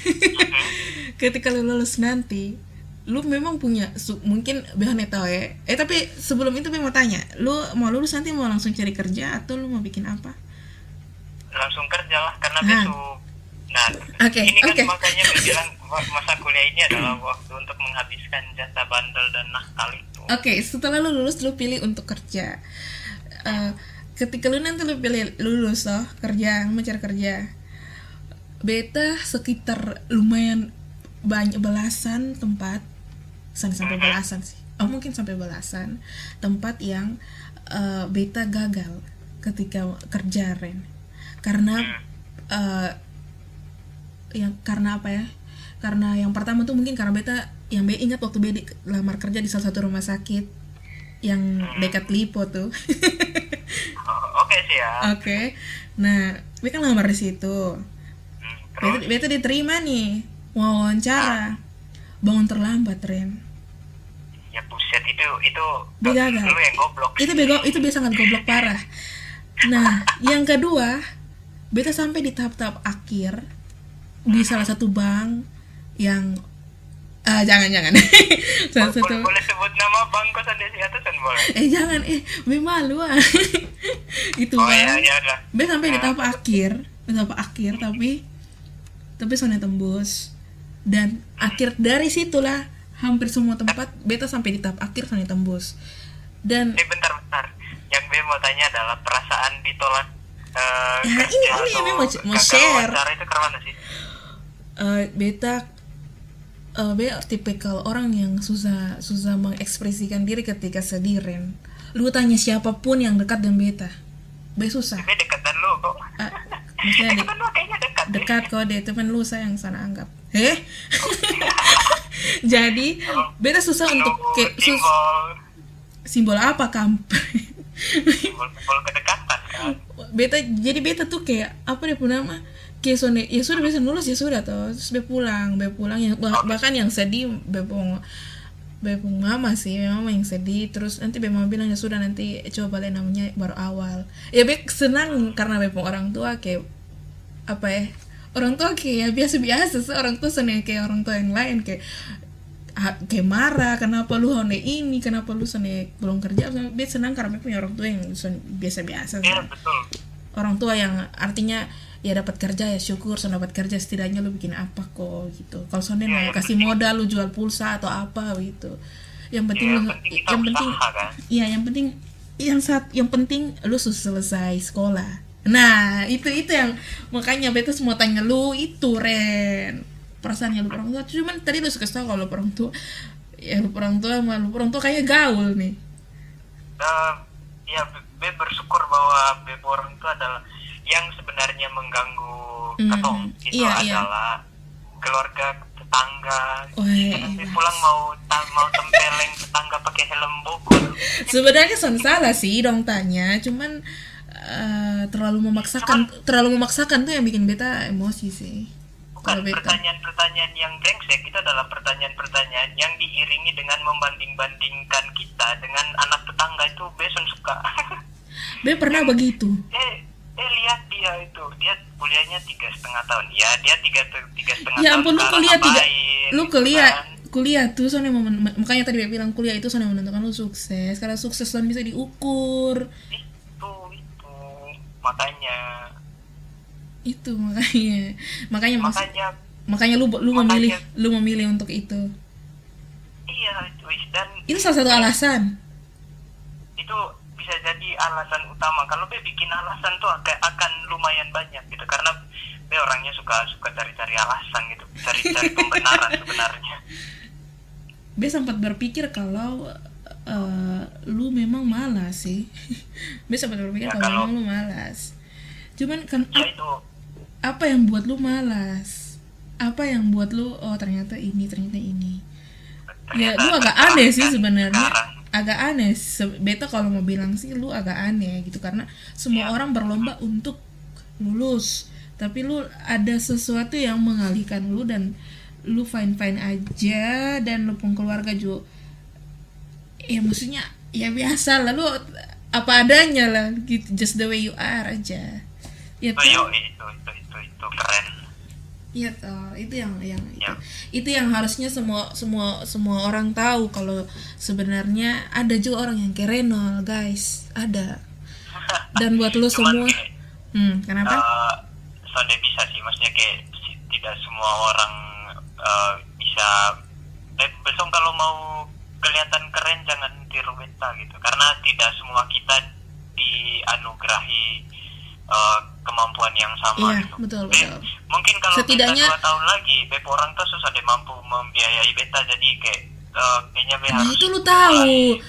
(laughs) ketika lu lulus nanti lu memang punya su- mungkin Behan tahu ya eh tapi sebelum itu Be mau tanya lu mau lulus nanti mau langsung cari kerja atau lu mau bikin apa? Langsung kerja lah karena Nah. besok nah Oke, ini kan oke. makanya bilang masa kuliah ini adalah waktu untuk menghabiskan jasa bandel dan nakal itu Oke, setelah lu lulus lu pilih untuk kerja. Eh, ketika lu nanti lu pilih lulus loh kerja, mau cari kerja. Beta sekitar lumayan banyak belasan tempat, sampai sampai belasan sih. Oh mungkin sampai belasan tempat yang eh, beta gagal ketika kerja Ren. Karena eh, yang karena apa ya? Karena yang pertama tuh mungkin karena beta yang be ingat waktu be di- lamar kerja di salah satu rumah sakit yang dekat Lipo tuh. (laughs) Oh, oke sih ya. Oke. Nah, be kan lamar di situ. Hmm, beta, beta diterima nih wawancara. Bangun terlambat Ren. Ya buset itu itu lu yang goblok. Itu bego itu biasa sangat goblok parah. Nah (laughs) yang kedua beta sampai di tahap-tahap akhir di salah satu bank yang ah jangan jangan. (laughs) Salah boleh, satu boleh sebut nama bang kosan di atasan boleh? Eh jangan eh be malu ah. (laughs) Itu oh iya bang iya udah be sampai di tahap akhir di tahap akhir tapi tapi soalnya tembus. Dan akhir dari situlah hampir semua tempat beta sampai di tahap akhir soalnya tembus. Dan eh bentar bentar. Yang gue mau tanya adalah perasaan ditolak eh, Ya, ini- ini Be mau- mau share. itu sih eh, beta eh, beta tipikal orang yang susah susah mengekspresikan diri ketika sedih Ren lu tanya siapa pun yang dekat dengan beta be susah. Gue dekat dan lu kok. Ah, maksudnya de- dekat lu kayaknya dekat deh. dekat kok deh teman lu saya yang sana anggap. Eh? (laughs) Jadi beta susah untuk Lu kayak sus- simbol. Apa kamp simbol simbol kedekatan kan? Beta jadi beta tuh kayak apa punya nama kayak sone ya sudah bisa lulus ya sudah toh. Terus be pulang be pulang yang bah- bahkan yang sedih bepong bepong mama sih be mama yang sedih. Terus nanti be mama bilang ya sudah nanti coba balik namanya baru awal. Ya be senang karena bepong orang tua kayak apa ya orang tua kayak biasa biasa sih orang tua senang kayak orang tua yang lain kayak kayak marah kenapa lu honde ini? Kenapa lu sene belum kerja? Be senang karena be punya orang tua yang biasa biasa iya betul. Orang tua yang artinya ya dapat kerja ya syukur so dapat kerja setidaknya lu bikin apa kok gitu. Kalau soalnya mau kasih modal lu jual pulsa atau apa gitu. Yang penting ya, lu yang penting kan? iya yang penting yang saat yang penting lu selesai sekolah. Nah itu itu yang makanya beta semua tanya lu itu Ren perasaannya lu orang tua? Cuman tadi lu suka tahu kalau orang tua ya lu orang tua sama lu orang tua kayaknya gaul nih. Eh, ya be bersyukur bahwa be orang itu adalah yang sebenarnya mengganggu Mhm. ketong itu Iya, iya. adalah keluarga tetangga. Nanti pulang mau mau tempeleng tetangga pakai helm bogor. Sebenarnya son salah sih dong tanya. Cuman eh, terlalu memaksakan terlalu memaksakan tuh yang bikin beta emosi sih. Bukan pertanyaan-pertanyaan yang brengsek itu adalah pertanyaan-pertanyaan yang diiringi dengan membanding-bandingkan kita dengan anak tetangga itu beson suka. Be pernah (laughs) begitu? Eh eh lihat dia itu. Dia kuliahnya tiga setengah tahun. Ya dia tiga tiga setengah ya tahun ampun lu sekarang kuliah tiga lu gitu kuliah kan. kuliah tuh soalnya momen- makanya tadi dia bilang kuliah itu soalnya menentukan lu sukses. Karena sukses kan bisa diukur. Itu itu. Makanya. Itu makanya. Makanya makanya makanya lu lu memilih Makanya- lu memilih untuk itu. Iya itu dan itu salah satu alasan. Itu bisa jadi alasan utama kalau be bikin alasan tuh akan akan lumayan banyak gitu karena be orangnya suka suka cari-cari alasan gitu cari-cari (laughs) pembenaran sebenarnya Be sempat berpikir kalau eh, lu memang malas sih. (laughs) Be sempat berpikir Ya, kalau, kalau- memang lu malas. Cuman kan ya itu apa yang buat lu malas? Apa yang buat lu oh ternyata ini ternyata ini. Ya ternyata lu agak aneh sih sebenarnya. sekarang. Agak aneh. Beta kalau mau bilang sih lu agak aneh gitu karena semua Iya. orang berlomba untuk lulus. Tapi lu ada sesuatu yang mengalihkan lu dan lu fine fine aja dan lu pun keluarga juga ya maksudnya ya biasa lah lu apa adanya lah gitu just the way you are aja ya Oh, toh yo, itu itu itu itu keren ya toh itu yang yang Ya. itu, itu yang harusnya semua semua semua orang tahu kalau sebenarnya ada juga orang yang kayak Renol guys. Ada. (laughs) Dan buat lu Cuman semua. kayak, hmm kenapa? eh, soalnya bisa sih. Maksudnya kayak si- tidak semua orang eh, bisa. Eh, besok kalau mau kelihatan keren jangan tiru beta gitu. Karena tidak semua kita dianugerahi eh, kemampuan yang sama Iya, gitu. betul, Be- betul. mungkin kalau Setidaknya- beta dua tahun lagi beta orang tuh susah deh mampu membiayai beta jadi kayak eh, kayaknya be nah harus itu lu tahu mulai-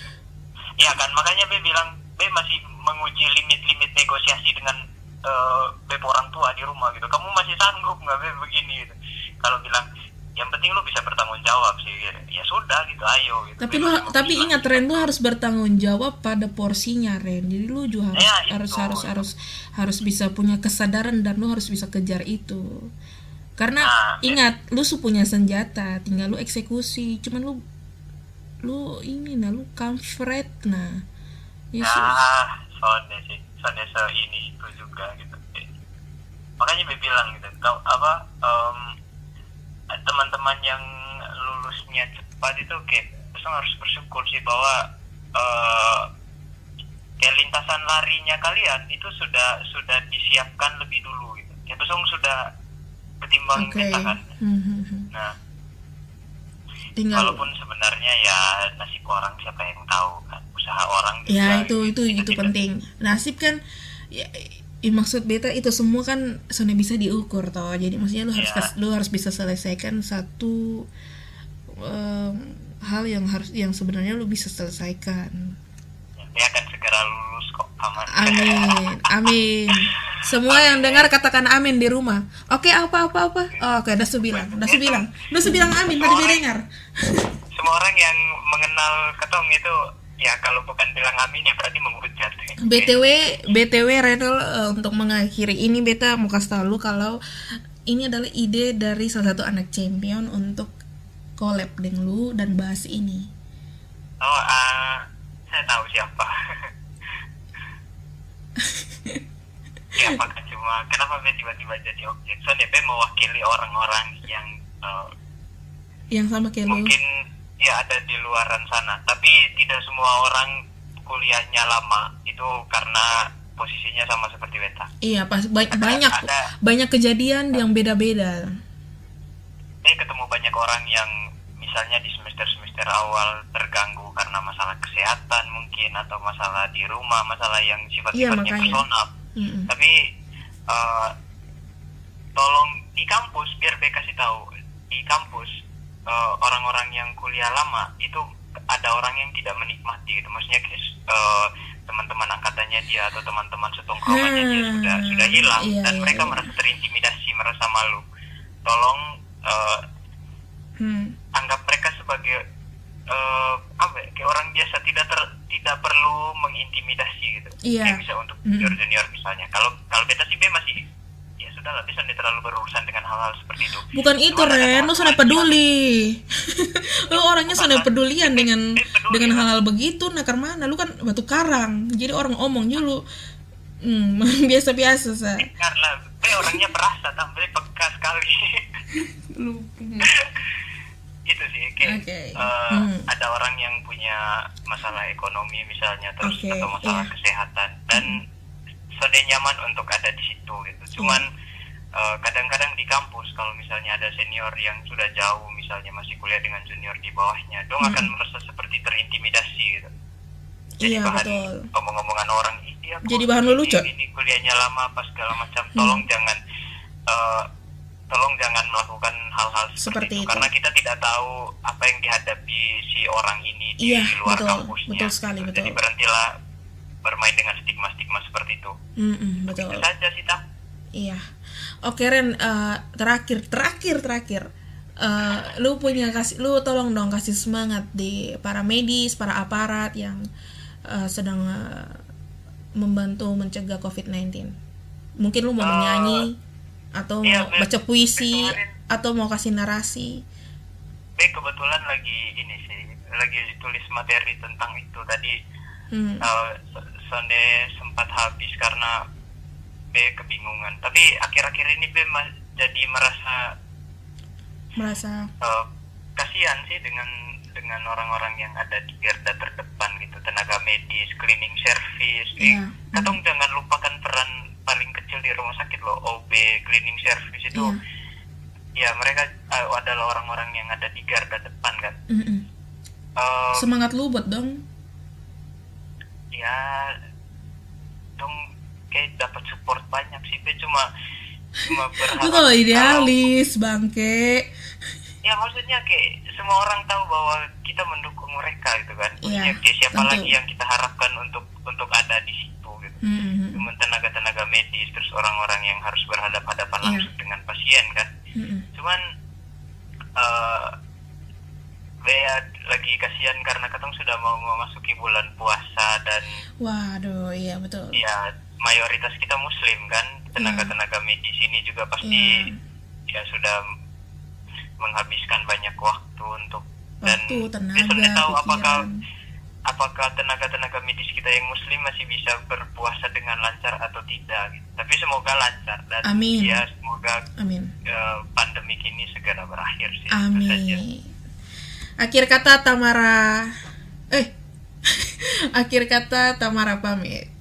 Ya kan, makanya Be bilang Be masih menguji limit-limit negosiasi dengan eh, Be orang tua di rumah gitu. Kamu masih sanggup nggak Be begini gitu. Kalau bilang yang penting lu bisa bertanggung jawab sih. Ya sudah gitu, ayo gitu. tapi lu tapi bilang ingat gitu. Ren lu harus bertanggung jawab pada porsinya Ren jadi lu juga harus Ya, itu. harus harus harus harus bisa punya kesadaran dan lu harus bisa kejar itu karena Nah, ingat lu su punya senjata tinggal lu eksekusi cuman lu lu ini nah lu kampret nah ya Nah, soalnya sih, soalnya se ini itu juga gitu. Makanya gue bilang gitu, tau apa em, teman-teman yang lulusnya cepat itu kayak Besong harus bersyukur sih bahwa eh, kayak lintasan larinya kalian itu sudah sudah disiapkan lebih dulu gitu. Ya Besong sudah ketimbang oke kita kan. Hmm, hmm, hmm. Nah, tinggal walaupun sebenarnya ya nasib orang siapa yang tahu kan usaha orang juga ya itu itu kita itu tidak- penting nasib kan ya i- maksud beta itu semua kan soalnya bisa diukur toh. Jadi maksudnya lu harus kas- lu harus bisa selesaikan satu em, hal yang harus yang sebenarnya lu bisa selesaikan. Dia akan segera lulus kok aman. Amin amin. Semua yang dengar katakan amin di rumah. Oke apa apa apa? Oh, oke udah bilang udah bilang udah bilang amin tadi dengar. (laughs) semua orang yang mengenal ketong itu ya kalau bukan bilang amin ya berarti menghujat BTW BTW Renal eh, untuk mengakhiri ini beta mau kasih tau lu kalau ini adalah ide dari salah satu anak champion untuk collab dengan lu dan bahas ini. oh ah, saya tahu siapa (laughs) siapa kan cuma kenapa dia tiba-tiba jadi objek soalnya dia mewakili orang-orang yang eh, Yang sama kayak lu. Ya ada di luaran sana tapi tidak semua orang kuliahnya lama itu karena posisinya sama seperti beta Iya, pas ba- banyak ada- banyak kejadian yang beda-beda. saya ketemu banyak orang yang misalnya di semester-semester awal terganggu karena masalah kesehatan mungkin atau masalah di rumah masalah yang Iya, sifat-sifatnya makanya. personal Mm-mm. tapi eh, tolong di kampus biar saya kasih tahu di kampus eh, orang-orang yang kuliah lama itu ada orang yang tidak menikmati gitu maksudnya eh, teman-teman angkatannya dia atau teman-teman setongkrongannya dia Hmm, sudah sudah hilang iya, dan iya, mereka iya. merasa terintimidasi merasa malu tolong eh, Hmm. anggap mereka sebagai eh, apa ya, kayak orang biasa tidak ter, tidak perlu mengintimidasi gitu Iya. kayak bisa untuk Mm. junior junior misalnya kalau kalau beta sih be masih ya sudah lah bisa tidak terlalu berurusan dengan hal-hal seperti itu Bukan itu Cuman ada Ren, lu yang- peduli. (laughs) lu orangnya Ren. pedulian dengan peduli, dengan hal-hal begitu. Nah, karena lu kan batu karang. Jadi orang omong lu hmm, (laughs) biasa-biasa sa. karena orangnya berasa tapi peka sekali (laughs) Lu hmm. itu sih kayak Oke. eh, Hmm. ada orang yang punya masalah ekonomi misalnya terus Oke, atau masalah iya. kesehatan dan sudah nyaman untuk ada di situ gitu cuman eh, kadang-kadang di kampus kalau misalnya ada senior yang sudah jauh misalnya masih kuliah dengan junior di bawahnya dong Hmm. akan merasa seperti terintimidasi gitu Iya, bahan betul. omong-omongan orang "Ih, dia kok Jadi bahan ini- lelucon." ini kuliahnya lama apa segala macam tolong jangan eh, tolong jangan melakukan hal-hal seperti, Seperti itu. itu. karena kita tidak tahu apa yang dihadapi si orang ini di Iya, luar betul. kampusnya Betul sekali, betul. jadi berhentilah bermain dengan stigma-stigma seperti itu Mm-mm, betul. itu saja sih tak Iya. Oke Ren, eh, terakhir terakhir terakhir. Eh, lu punya kasih lu tolong dong kasih semangat di para medis, para aparat yang eh, sedang eh, membantu mencegah COVID-19. Mungkin lu mau Eh, menyanyi atau iya, mau baca puisi atau mau kasih narasi. Be kebetulan lagi ini sih lagi tulis materi tentang itu tadi Hmm. uh, Sonde sempat habis karena B kebingungan. Tapi akhir-akhir ini B jadi merasa Merasa uh, kasihan sih dengan dengan orang-orang yang ada di garda terdepan gitu, tenaga medis, cleaning service. Eh, Iya. Katong jangan lupakan peran paling kecil di rumah sakit loh, OB, cleaning service itu. Iya. Ya mereka uh, adalah orang-orang yang ada di garda depan kan. Mm-mm. Uh, semangat lu buat dong. ya dong kayak dapat support banyak sih B cuma cuma (laughs) berharap Lu kalau idealis, bangke. ya maksudnya kayak semua orang tahu bahwa kita mendukung mereka gitu kan Iya, kayak siapa tentu. lagi yang kita harapkan untuk untuk ada di situ gitu Mm-mm. cuma tenaga-tenaga medis terus orang-orang yang harus berhadapan-hadapan Iya. langsung dengan pasien kan Mm-mm. cuman eh Bea lagi kasihan karena katong sudah mau memasuki bulan puasa dan Waduh, iya betul. ya mayoritas kita muslim kan tenaga-tenaga medis ini juga pasti Iya. ya sudah menghabiskan banyak waktu untuk dan Waktu, tenaga, dia sudah tahu apakah pikiran. apakah tenaga-tenaga medis kita yang muslim masih bisa berpuasa dengan lancar atau tidak gitu. tapi semoga lancar dan Amin. ya semoga Amin. eh, pandemik ini segera berakhir sih saja Amin. Akhir kata Tamara eh (laughs) akhir kata Tamara pamit.